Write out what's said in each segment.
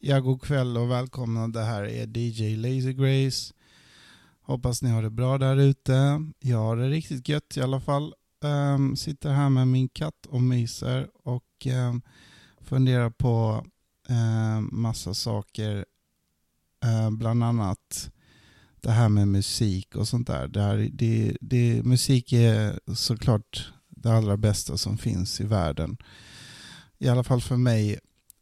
Ja, god kväll och välkomna. Det här är DJ Lazy Grace. Hoppas ni har det bra där ute. Jag har det riktigt gött i alla fall. Um, sitter här med min katt och myser och um, funderar på um, massa saker. Uh, bland annat det här med musik och sånt där. Det här, det, det, musik är såklart det allra bästa som finns i världen. I alla fall för mig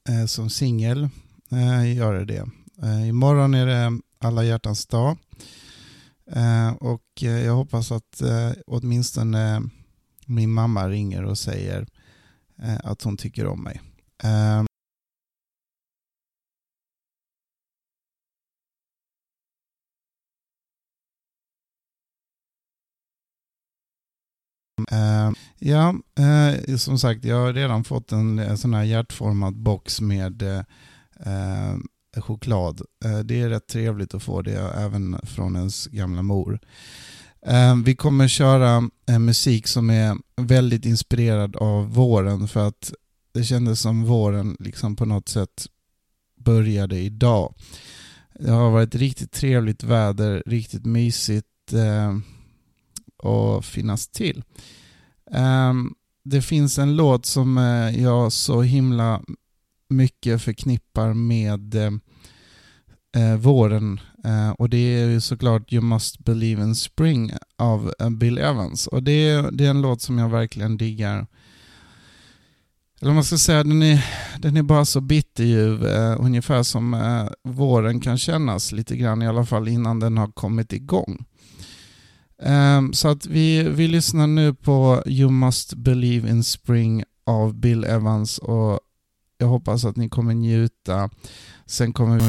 eh, som singel eh, göra det. Eh, imorgon är det alla hjärtans dag. Eh, och eh, jag hoppas att eh, åtminstone min mamma ringer och säger eh, att hon tycker om mig. Eh, Uh, ja, uh, som sagt, jag har redan fått en, en sån här hjärtformad box med uh, eh, choklad. Eh, det är rätt trevligt att få det även från ens gamla mor. Eh, vi kommer köra eh, musik som är väldigt inspirerad av våren för att det kändes som våren liksom på något sätt började idag. Det har varit riktigt trevligt väder, riktigt mysigt eh, att finnas till. Eh, det finns en låt som eh, jag så himla mycket förknippar med eh, eh, våren eh, och det är ju såklart You must believe in spring av eh, Bill Evans och det är, det är en låt som jag verkligen diggar. Eller man ska säga, den är, den är bara så bitterljuv, eh, ungefär som eh, våren kan kännas lite grann i alla fall innan den har kommit igång. Eh, så att vi, vi lyssnar nu på You must believe in spring av Bill Evans och jag hoppas att ni kommer njuta. Sen kommer vi...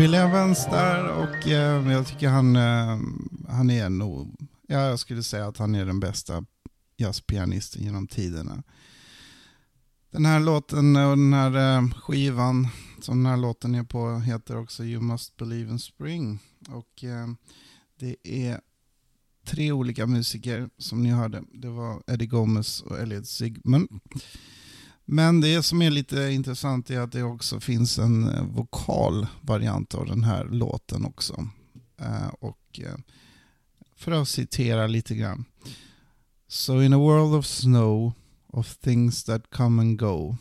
Bill Evans där och eh, jag tycker han, eh, han är nog, ja, jag skulle säga att han är den bästa jazzpianisten genom tiderna. Den här låten och den här eh, skivan som den här låten är på heter också You Must Believe in Spring. Och eh, det är tre olika musiker som ni hörde. Det var Eddie Gomez och Elliot Sigmund. Men det som är lite intressant är att det också finns en eh, vokal variant av den här låten också. Eh, och eh, för att citera lite grann. So in a world of snow, of things that come and go,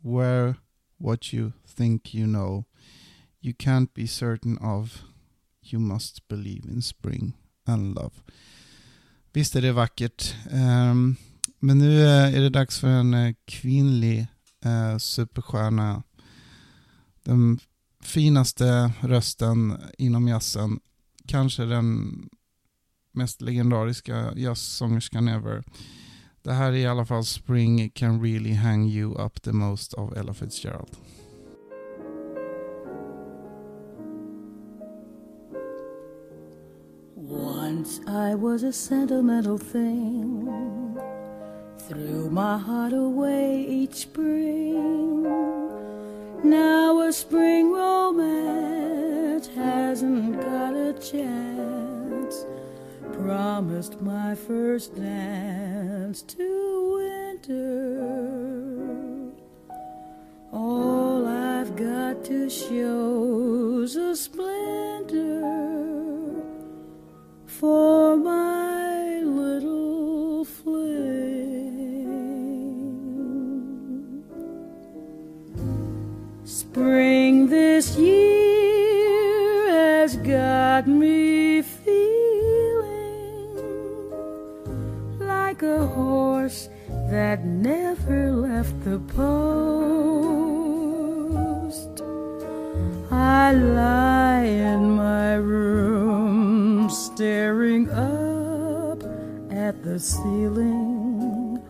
where what you think you know, you can't be certain of, you must believe in spring and love. Visst är det vackert. Um, men nu eh, är det dags för en eh, kvinnlig eh, superstjärna. Den finaste rösten inom jazzen. Kanske den mest legendariska jazzsångerskan ever. Det här är i alla fall Spring can really hang you up the most av Ella Fitzgerald. Once I was a sentimental thing Threw my heart away each spring. Now a spring romance hasn't got a chance. Promised my first dance to winter. All I've got to show's a splinter for my little flame. Spring this year has got me feeling like a horse that never left the post. I lie in my room staring up at the ceiling.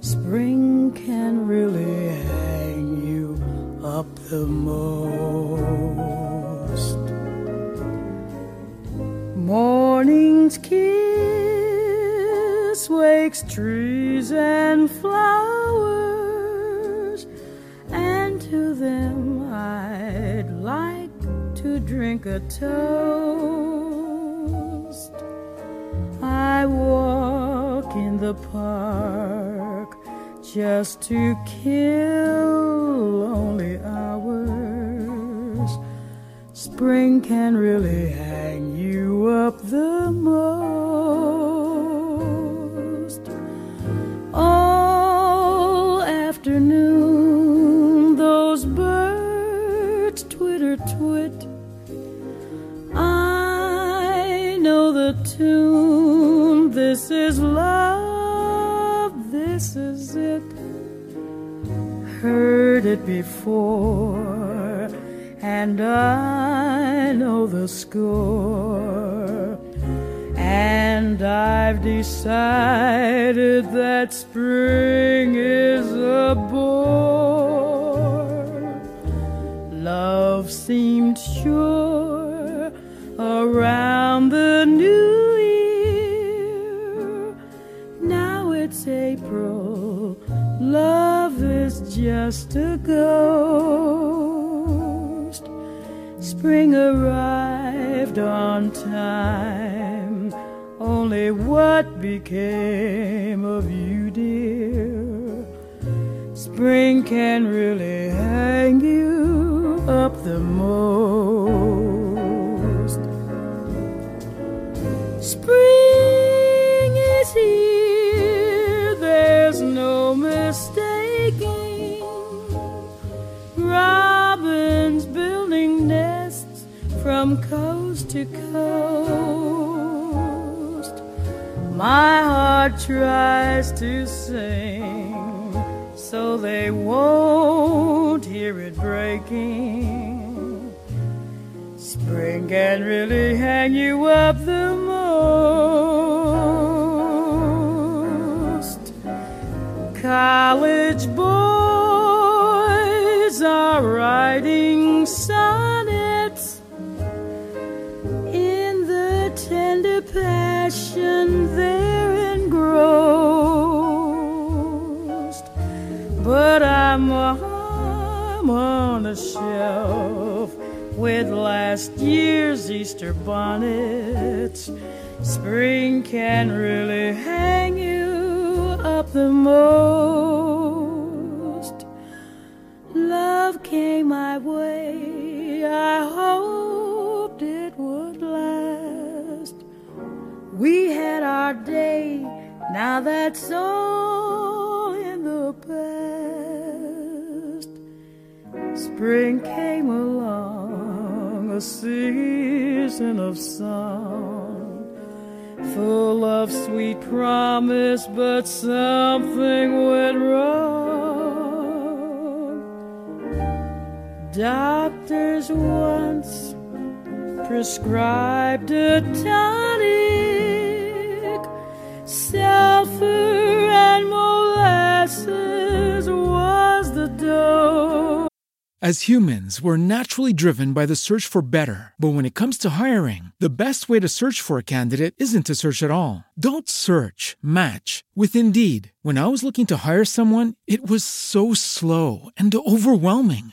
Spring can really up the most. Morning's kiss wakes trees and flowers, and to them I'd like to drink a toast. I walk in the park just to kill lonely hours. Spring can really hang you up the most. All afternoon, those birds twitter twit. I know the tune. This is love. Heard it before, and I know the score. And I've decided that spring is a bore. Love seemed sure around just a ghost. Spring arrived on time. Only what became of you, dear? Spring can really hang you up the most. From coast to coast. My heart tries to sing so they won't hear it breaking. Spring can really hang you up the most. College boys are writing sonnets But I'm, I'm on a shelf with last year's Easter bonnets. Spring can really hang you up the most. Love came my way, I hoped it would last. We had our day, now that's all past. Spring came along, a season of song, full of sweet promise, but something went wrong. Doctors once prescribed a tonic, sulfur and molasses. As humans, we're naturally driven by the search for better. But when it comes to hiring, the best way to search for a candidate isn't to search at all. Don't search, match with Indeed. When I was looking to hire someone, it was so slow and overwhelming.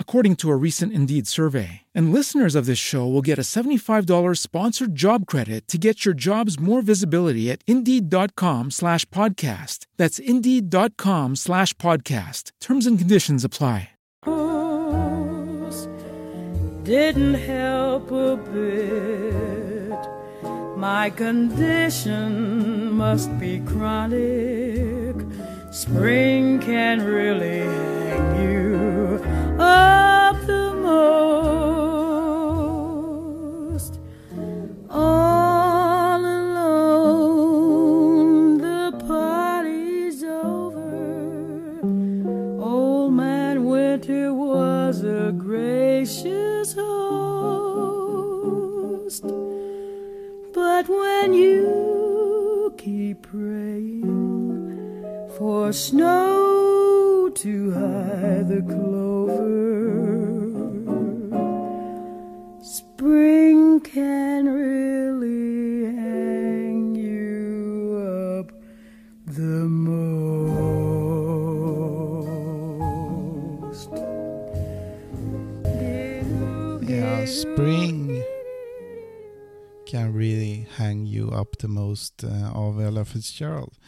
according to a recent Indeed survey. And listeners of this show will get a $75 sponsored job credit to get your jobs more visibility at Indeed.com slash podcast. That's Indeed.com slash podcast. Terms and conditions apply. didn't help a bit. My condition must be chronic. Spring can really hang you But when you keep praying for snow to hide the clover, spring can really hang you up the most. Yeah, spring can really hang you up the most eh, av Ella Fitzgerald.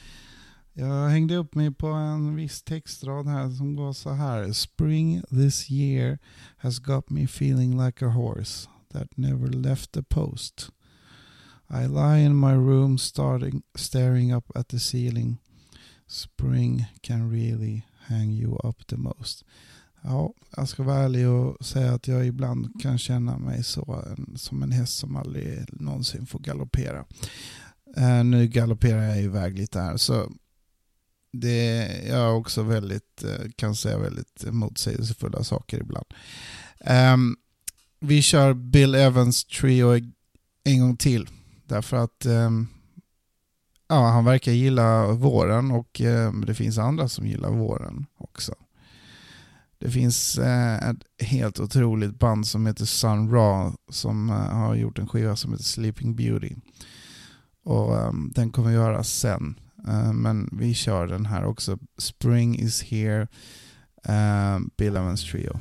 Jag hängde upp mig på en viss textrad här som går så här. Spring this year has got me feeling like a horse that never left the post. I lie in my room starting, staring up at the ceiling. Spring can really hang you up the most. Ja, jag ska vara ärlig och säga att jag ibland kan känna mig så, en, som en häst som aldrig någonsin får galoppera. Uh, nu galopperar jag iväg lite här, så det jag är också väldigt, eh, kan säga väldigt motsägelsefulla saker ibland. Um, vi kör Bill Evans Trio en gång till, därför att um, ja, han verkar gilla våren och um, det finns andra som gillar våren också. Det finns uh, ett helt otroligt band som heter Sun Ra som uh, har gjort en skiva som heter Sleeping Beauty. Och um, den kommer göras sen. Eh, men vi kör den här också. Spring is here, uh, Bill Evans Trio.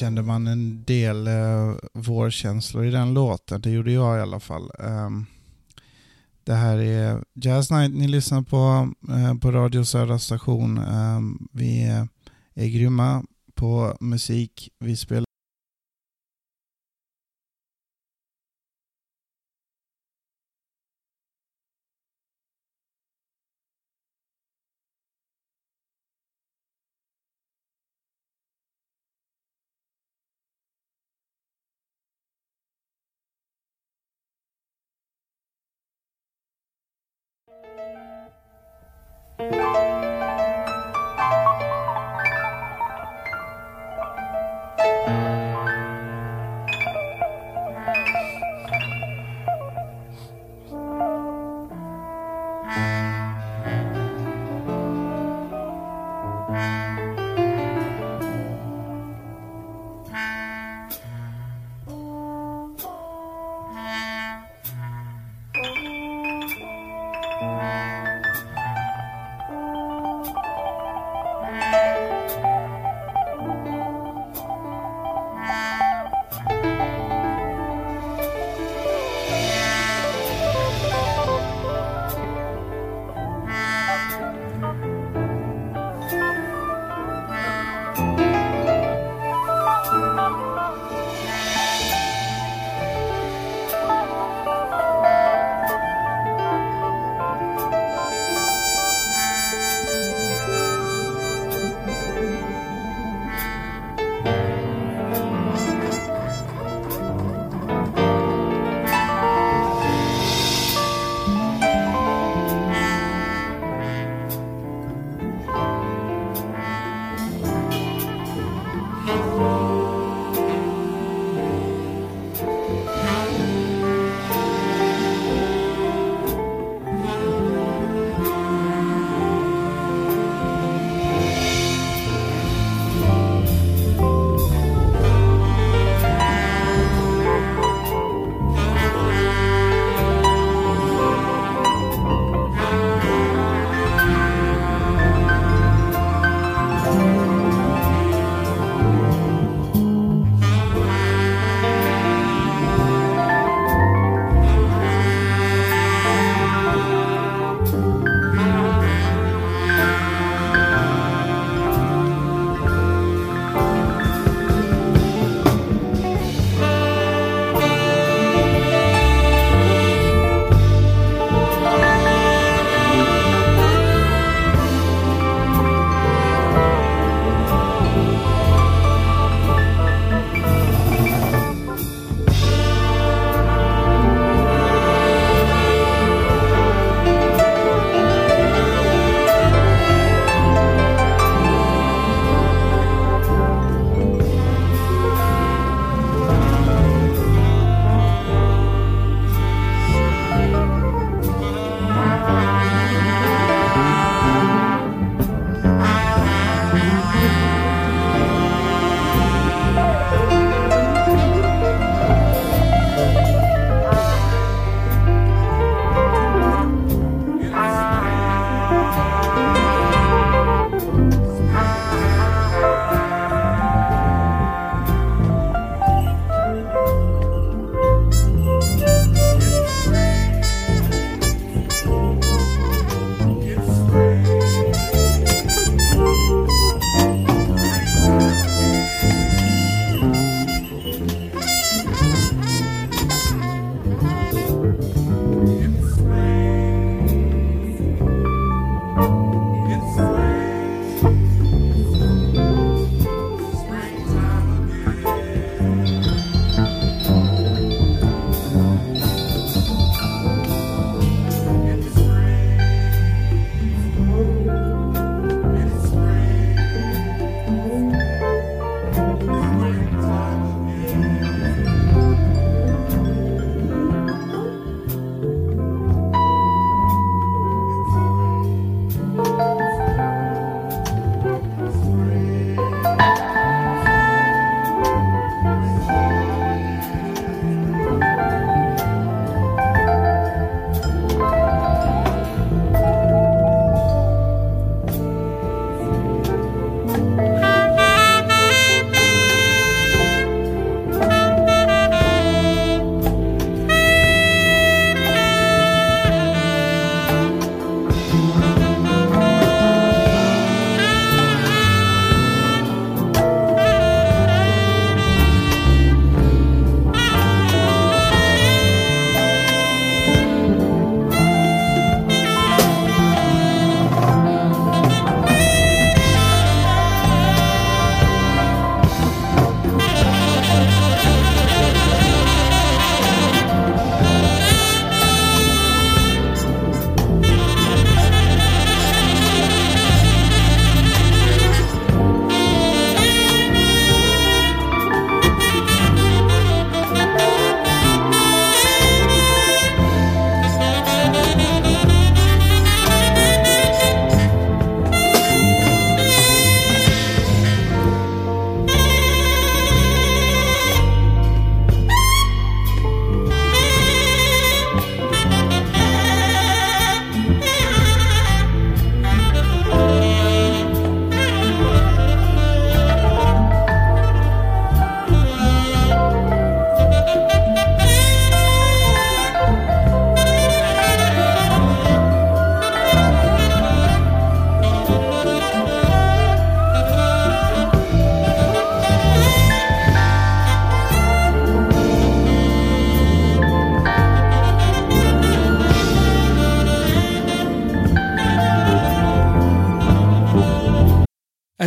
Kände man en del eh, vårkänslor i den låten. Det gjorde jag i alla fall. Um, det här är Jazz Night ni lyssnar på eh, på Radio Södra station. Um, vi är grymma på musik. Vi spelar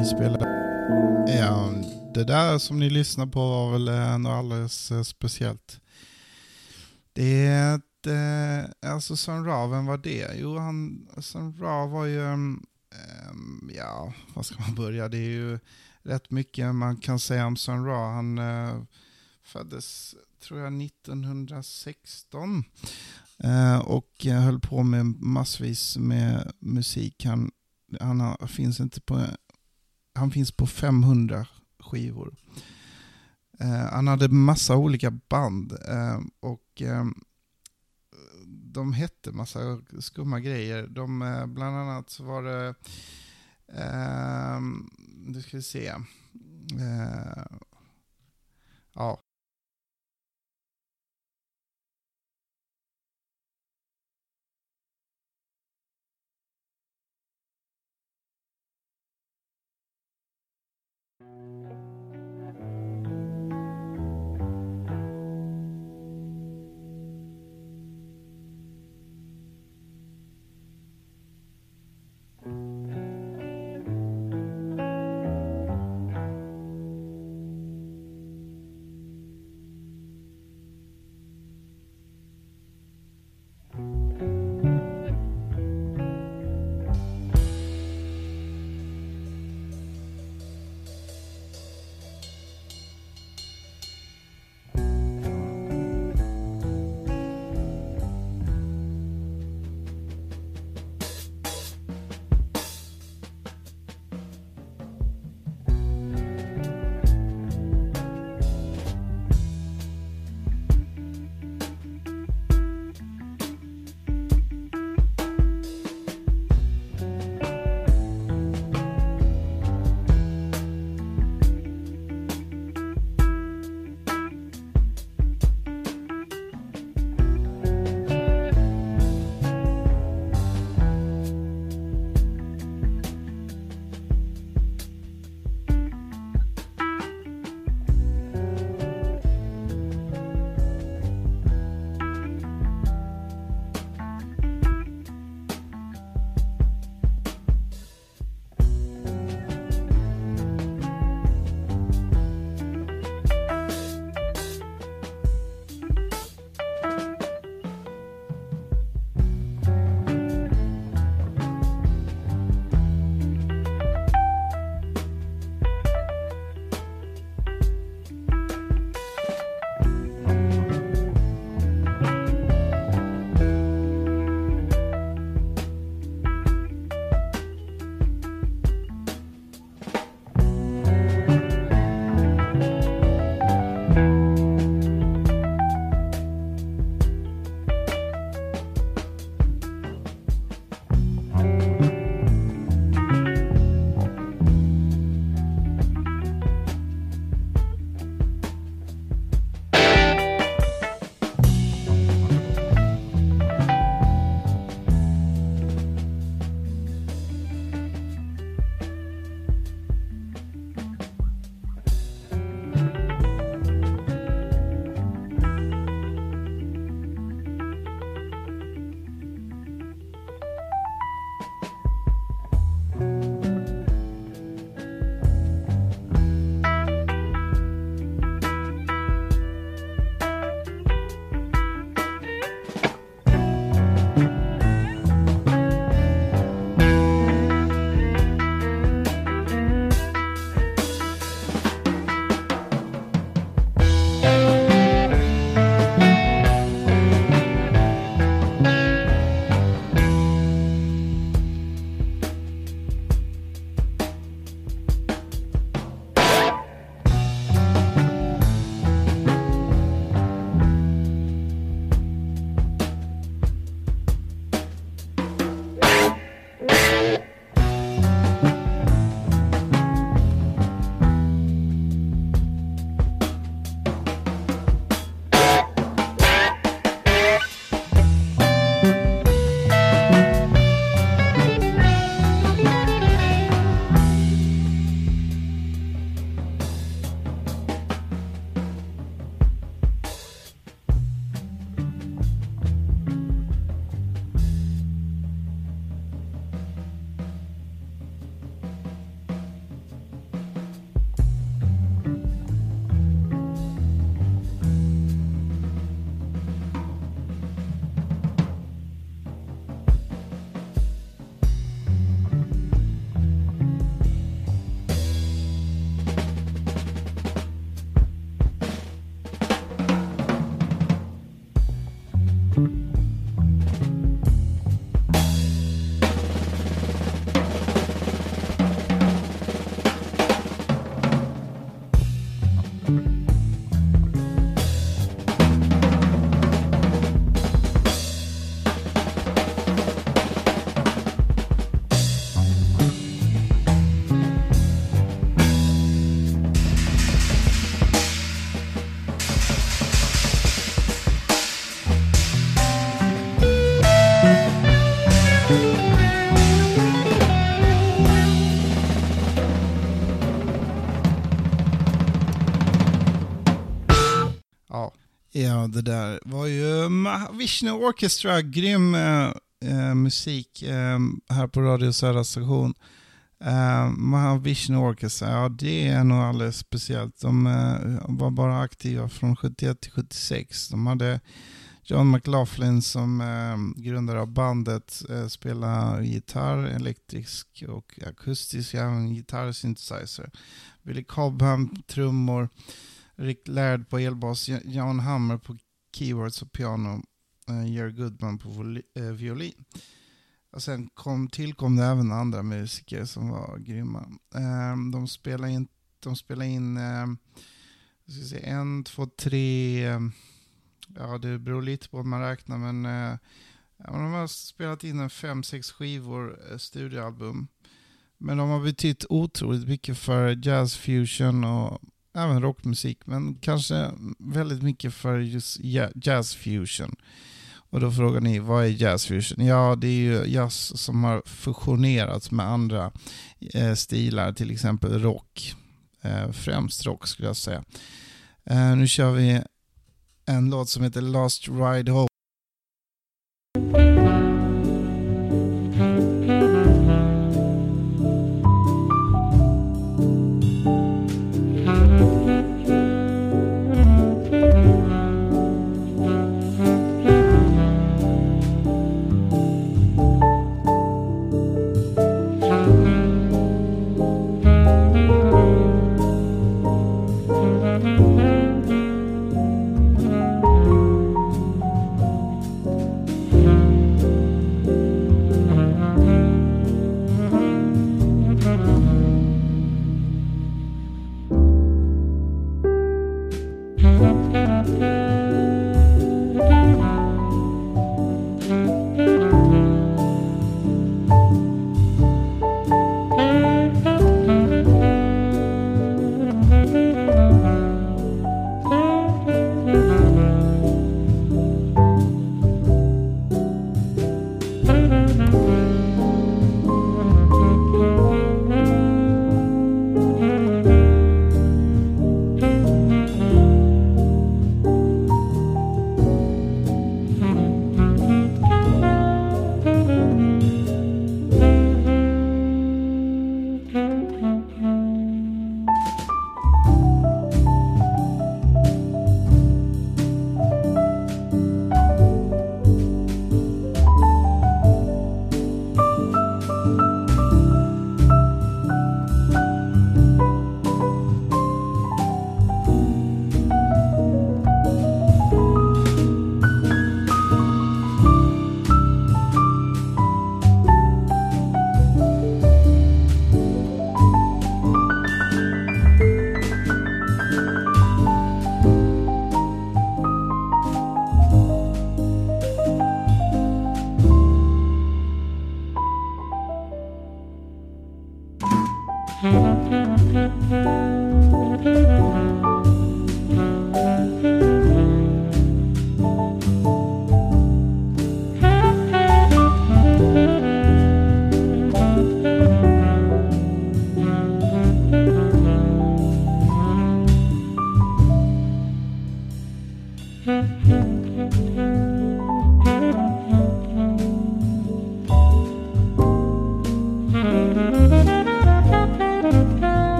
Vi spelar... Ja, det där som ni lyssnar på var väl eh, något alldeles eh, speciellt. Det är ett, eh, alltså Sun Ra, vem var det? Jo, han, Sun Ra var ju, mm, mm, ja, var ska man börja? Det är ju rätt mycket man kan säga om Sun Ra. Han eh, föddes, tror jag, 1916. Och höll på med massvis med musik. Han, han har, finns inte på, han finns på 500 skivor. Eh, han hade massa olika band eh, och eh, de hette massa skumma grejer. De, eh, bland annat så var det, eh, nu ska vi se, eh, ja, Ja. det där var ju Mahavishnu Orchestra, grym eh, eh, musik eh, här på Radio Södra station. Eh, Mahavishnu Orchestra, ja det är nog alldeles speciellt. De eh, var bara aktiva från 71 till 76. De hade John McLaughlin som eh, grundare av bandet, eh, spelar gitarr, elektrisk och akustisk, även gitarr synthesizer. Billy Cobham, trummor. Rick Laird på elbas, Jan Hammer på keyboards och piano, uh, Jerry Goodman på eh, violin. Och sen kom, tillkom det även andra musiker som var grymma. Ehm, de spelade in, de spelade in ehm, ska se, en, två, tre, ehm, ja det beror lite på vad man räknar men eh, ja, de har spelat in en fem, sex skivor, studioalbum. Men de har betytt otroligt mycket för jazz fusion och även rockmusik, men kanske väldigt mycket för just jazz fusion. Och då frågar ni, vad är jazz fusion? Ja, det är ju jazz som har fusionerats med andra eh, stilar, till exempel rock. Eh, främst rock skulle jag säga. Eh, nu kör vi en låt som heter Last Ride Home.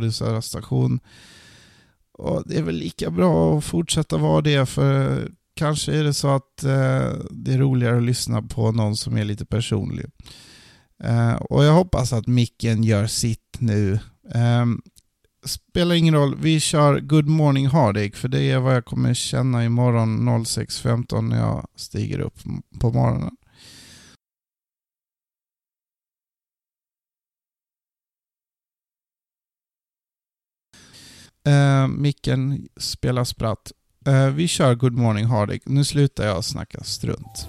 Radiostation. Södra station. Och det är väl lika bra att fortsätta vara det för kanske är det så att eh, det är roligare att lyssna på någon som är lite personlig. Eh, och jag hoppas att micken gör sitt nu. Eh, spelar ingen roll. Vi kör Good Morning Heartache för det är vad jag kommer känna imorgon 06.15 när jag stiger upp på morgonen. Uh, micken spelar spratt. Uh, vi kör Good Morning Heartache. Nu slutar jag snacka strunt.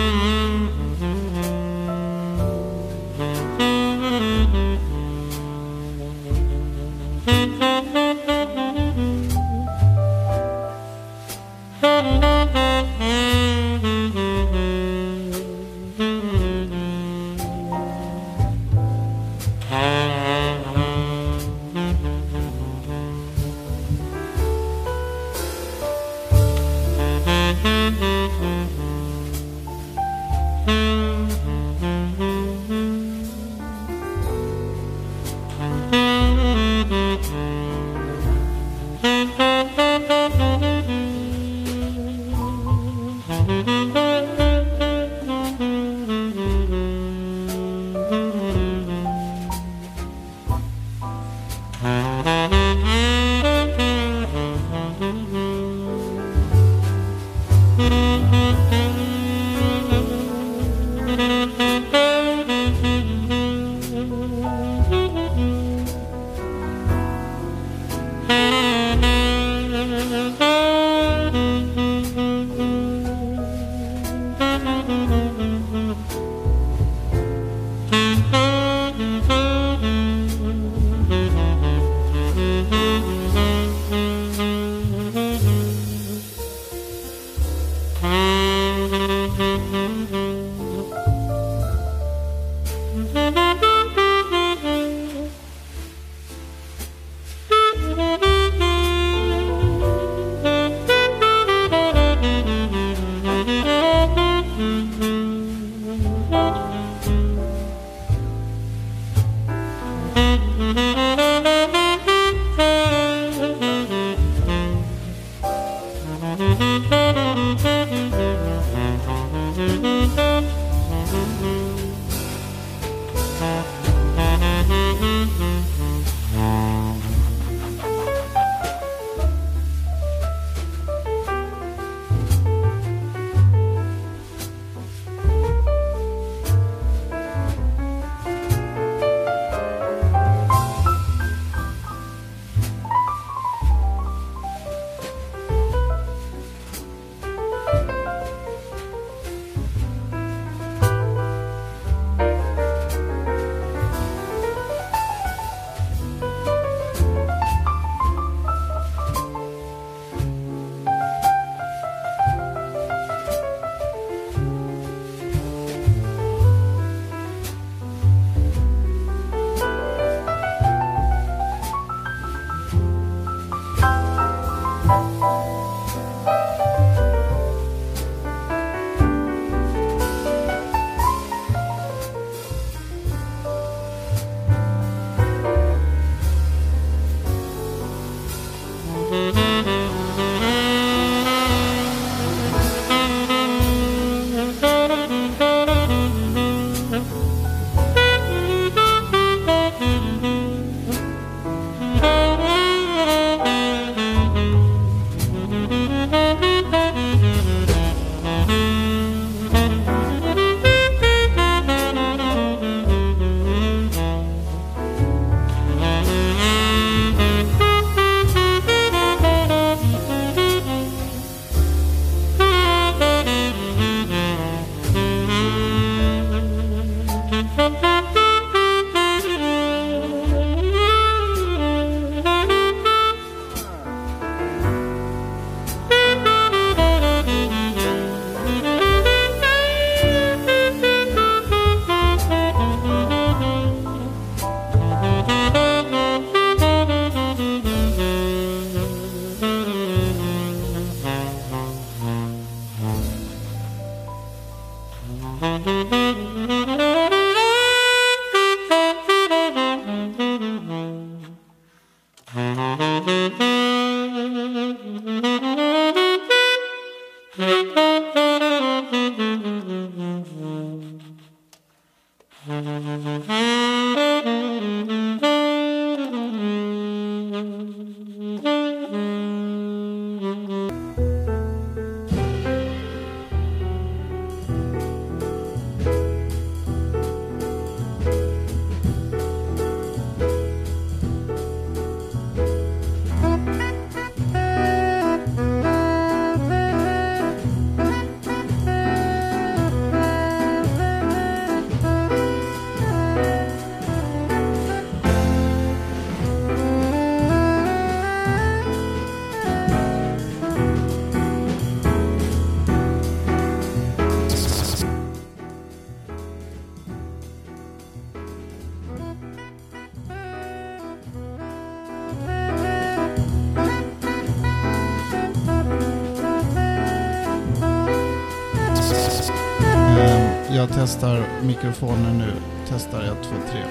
Testar mikrofonen nu. Testar 1, 2, 3.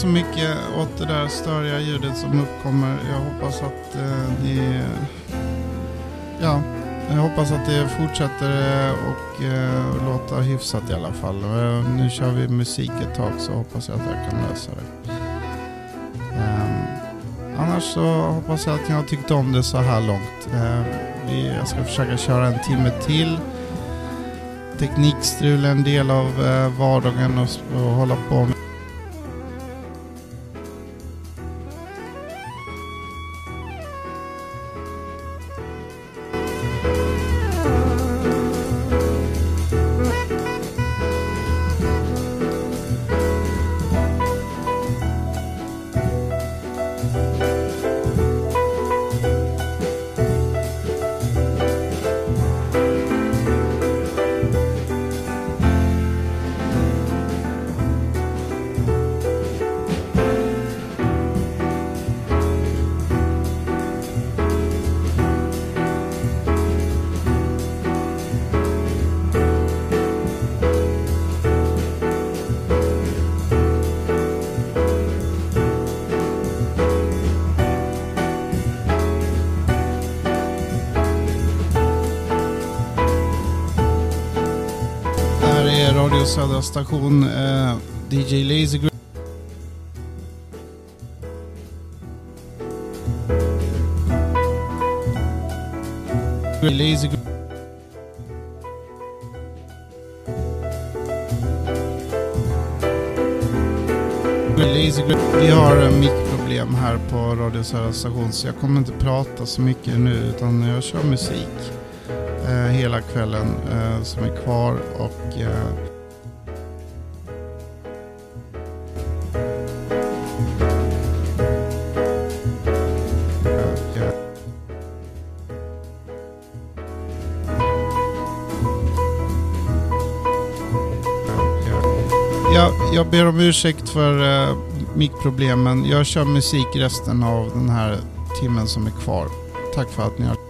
Så mycket åt det där störiga ljudet som uppkommer. Jag hoppas att eh, ni... Ja, jag hoppas att det fortsätter eh, och eh, låta hyfsat i alla fall. Eh, nu kör vi musik ett tag så hoppas jag att jag kan lösa det. Ehm, annars så hoppas jag att ni har tyckt om det så här långt. Eh, vi, jag ska försöka köra en timme till teknikstrul är en del av eh, vardagen och, och hålla på med. Station, eh, DJ Lazy Group. Lazy Group. Vi har mikroproblem här på Radio Södra station så jag kommer inte prata så mycket nu utan jag kör musik eh, hela kvällen eh, som är kvar och eh, ber om ursäkt för eh, mickproblemen. Jag kör musik resten av den här timmen som är kvar. Tack för att ni har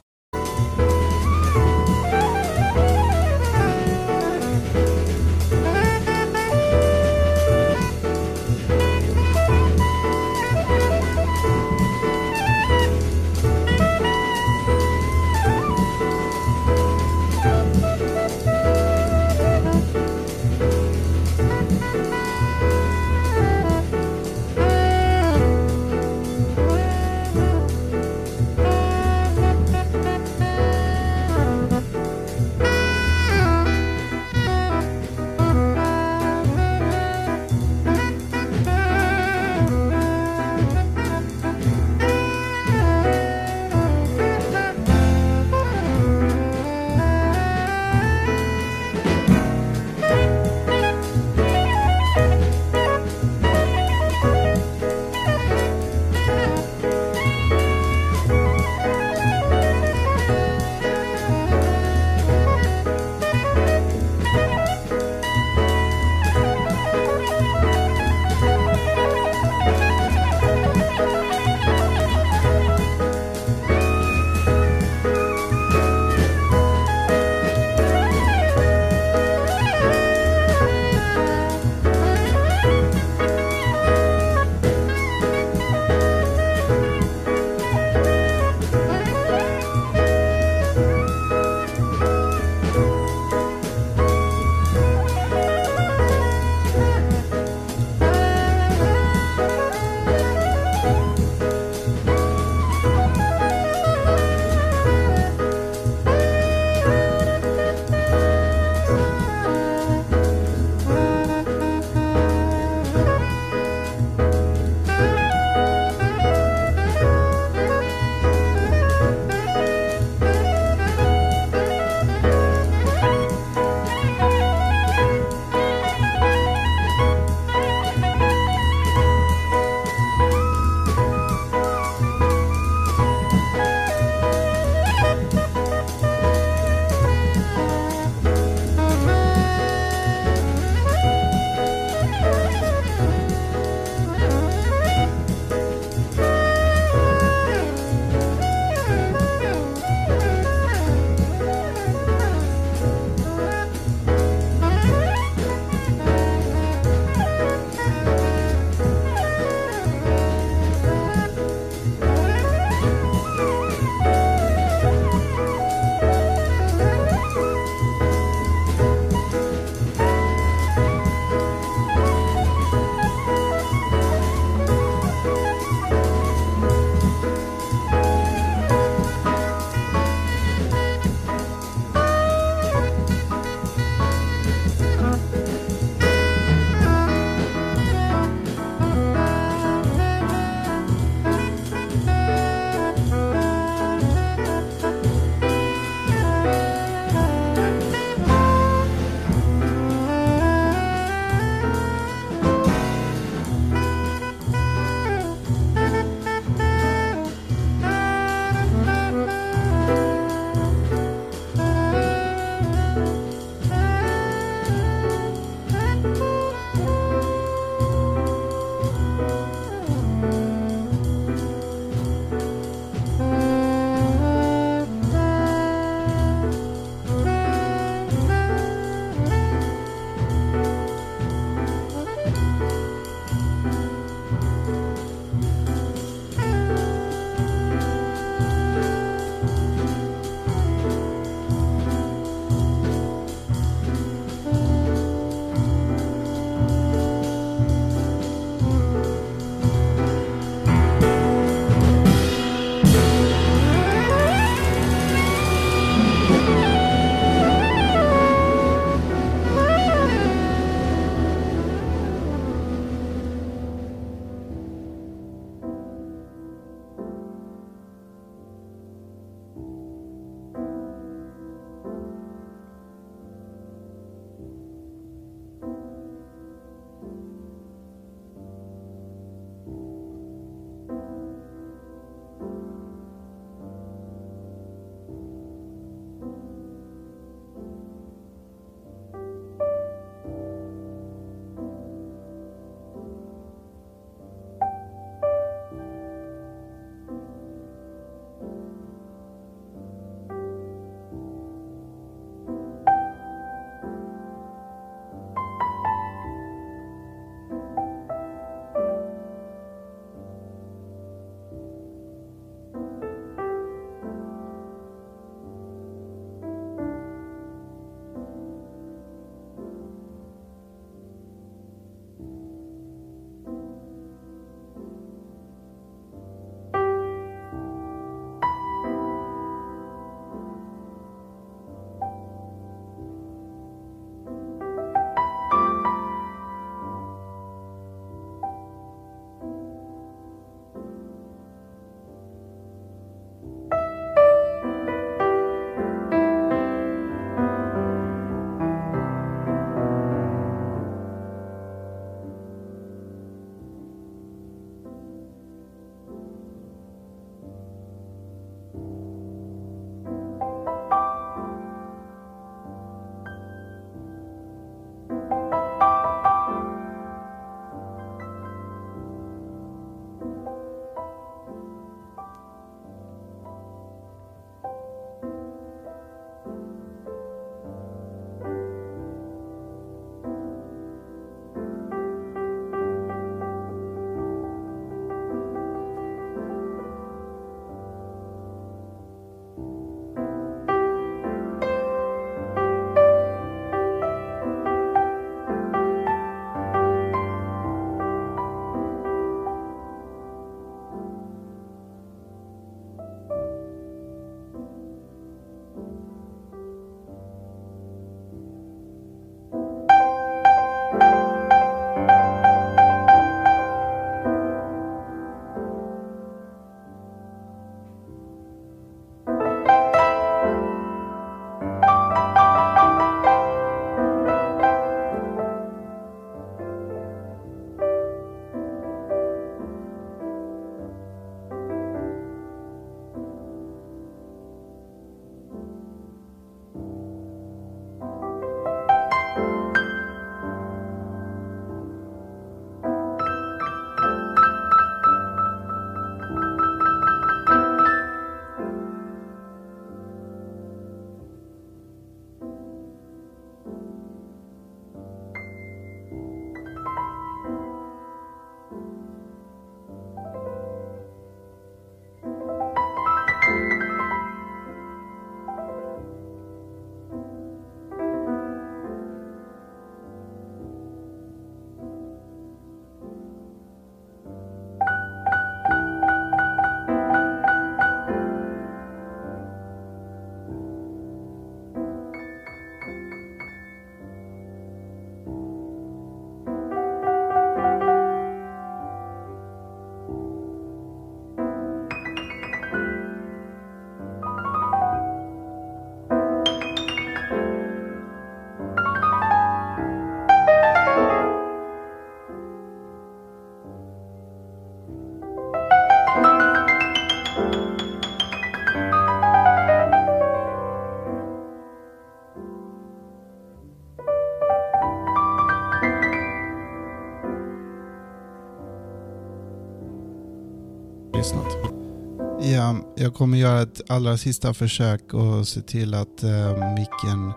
Jag kommer göra ett allra sista försök och se till att eh, micken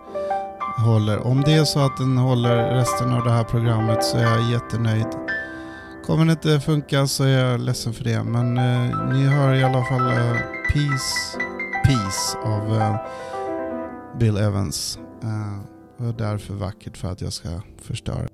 håller. Om det är så att den håller resten av det här programmet så är jag jättenöjd. Kommer det inte funka så är jag ledsen för det. Men eh, ni hör i alla fall eh, Peace, Peace av eh, Bill Evans. Eh, och därför vackert för att jag ska förstöra.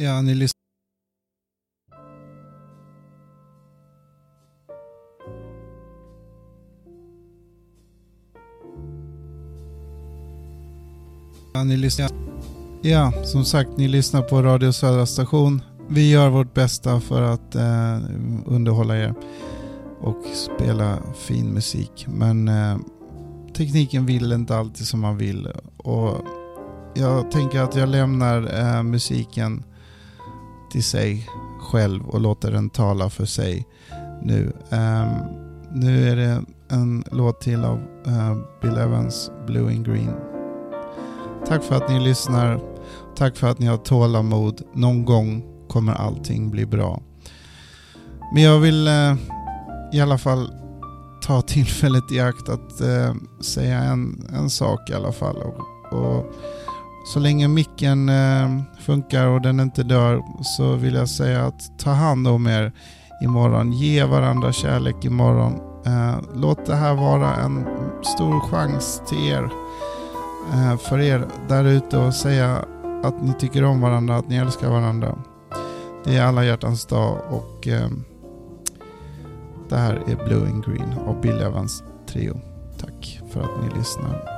Ja, ni lyssnar Ja, ni lyssnar. Ja, som sagt, ni lyssnar på Radio Södra station. Vi gör vårt bästa för att eh, underhålla er och spela fin musik. Men eh, tekniken vill inte alltid som man vill. Och jag tänker att jag lämnar eh, musiken till sig själv och låter den tala för sig nu. Um, nu är det en låt till av uh, Bill Evans, Blue and Green. Tack för att ni lyssnar. Tack för att ni har tålamod. Någon gång kommer allting bli bra. Men jag vill uh, i alla fall ta tillfället i akt att uh, säga en, en sak i alla fall. Och, och så länge micken eh, funkar och den inte dör så vill jag säga att ta hand om er imorgon. Ge varandra kärlek imorgon. Eh, låt det här vara en stor chans till er. Eh, för er där ute och säga att ni tycker om varandra, att ni älskar varandra. Det är alla hjärtans dag och eh, det här är Blue and Green av Bill Evans Trio. Tack för att ni lyssnar.